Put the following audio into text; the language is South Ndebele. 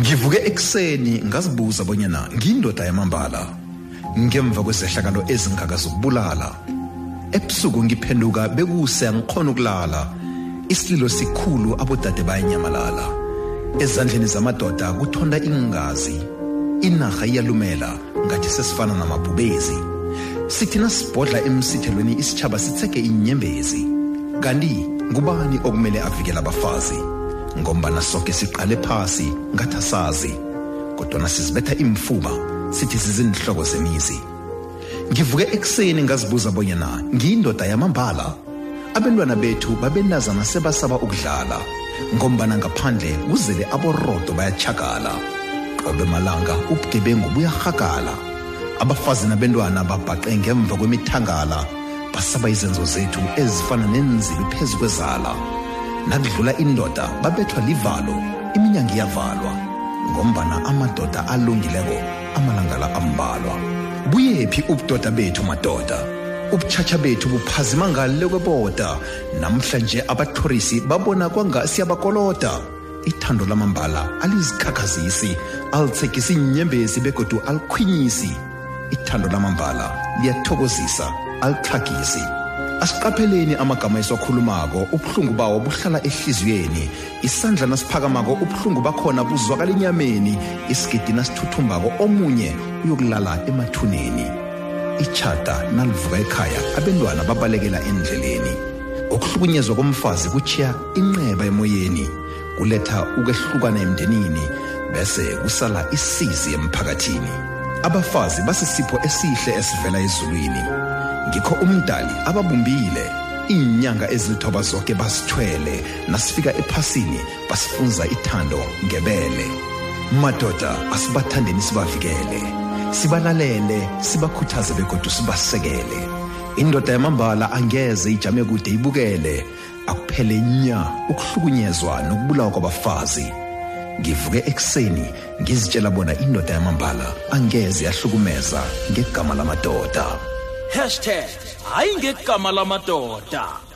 ngivuke ekuseni ngazibuza bonyana ngiyindoda yamambala ngemva kwezehlakalo ezingaka zokubulala ebusuku ngiphenduka bekuse angikhona ukulala isililo sikhulu abodade bayanyamalala ezandleni zamadoda kuthonta iingazi inarha iyalumela ngathi sesifana namabhubezi sithi nasibhodla emsithelweni isitshaba sitseke inyembezi kanti ngubani okumele avikela abafazi ngombana soke siqale phasi ngathi asazi kodwana sizibetha imfuba sithi sizinhloko zemizi ngivuke ekuseni ngazibuza bonyana ngiyindoda yamambala abentwana bethu babenazana sebasaba ukudlala ngombana ngaphandle kuzele aborodo bayatshagala qobe malanga ubugebengu buyarhagala abafazi nabentwana babhaqe ngemva kwemithangala basaba izenzo zethu ezifana nenzibi phezu kwezala nakudlula indoda babethwa livalo iminyango iyavalwa ngombana amadoda alungileko amalanga la ambalwa buyephi ubudoda bethu madoda ubutshatsha bethu buphazima ngale kweboda namhlanje abathorisi babona kwanga siyabakoloda ithando lamambala alizikhakhazisi alitsegisi inyembezi begodu alikhwinyisi ithando lamambala liyathokozisa alitlhagisi asiqapheleni amagama esiwakhulumako ubuhlungu bawo buhlala ehliziyweni isandla nasiphakamako ubuhlungu bakhona buzwakala enyameni isigidi nasithuthumbako omunye uyokulala emathuneni ichata nalivuka ekhaya abentwana babalekela endleleni ngokuhlukunyezwa komfazi kuchiya inqeba emoyeni kuletha ukwehlukana emndenini bese kusala isizi emphakathini abafazi basisipho esihle esivela ezulwini ngikho umdali ababumbile iinyanga ezilithoba zonke basithwele nasifika ephasini basifunza ithando ngebele madoda asibathandeni sibavikele sibalalele sibakhuthaze begodu sibasekele indoda yamambala angeze ijame kude ibukele akuphele nya ukuhlukunyezwa nokubulawa kwabafazi ngivuke ekuseni ngizitshela bona indoda yamambala angeze yahlukumeza ngegama lamadoda hashtag hayi ngegama lamadoda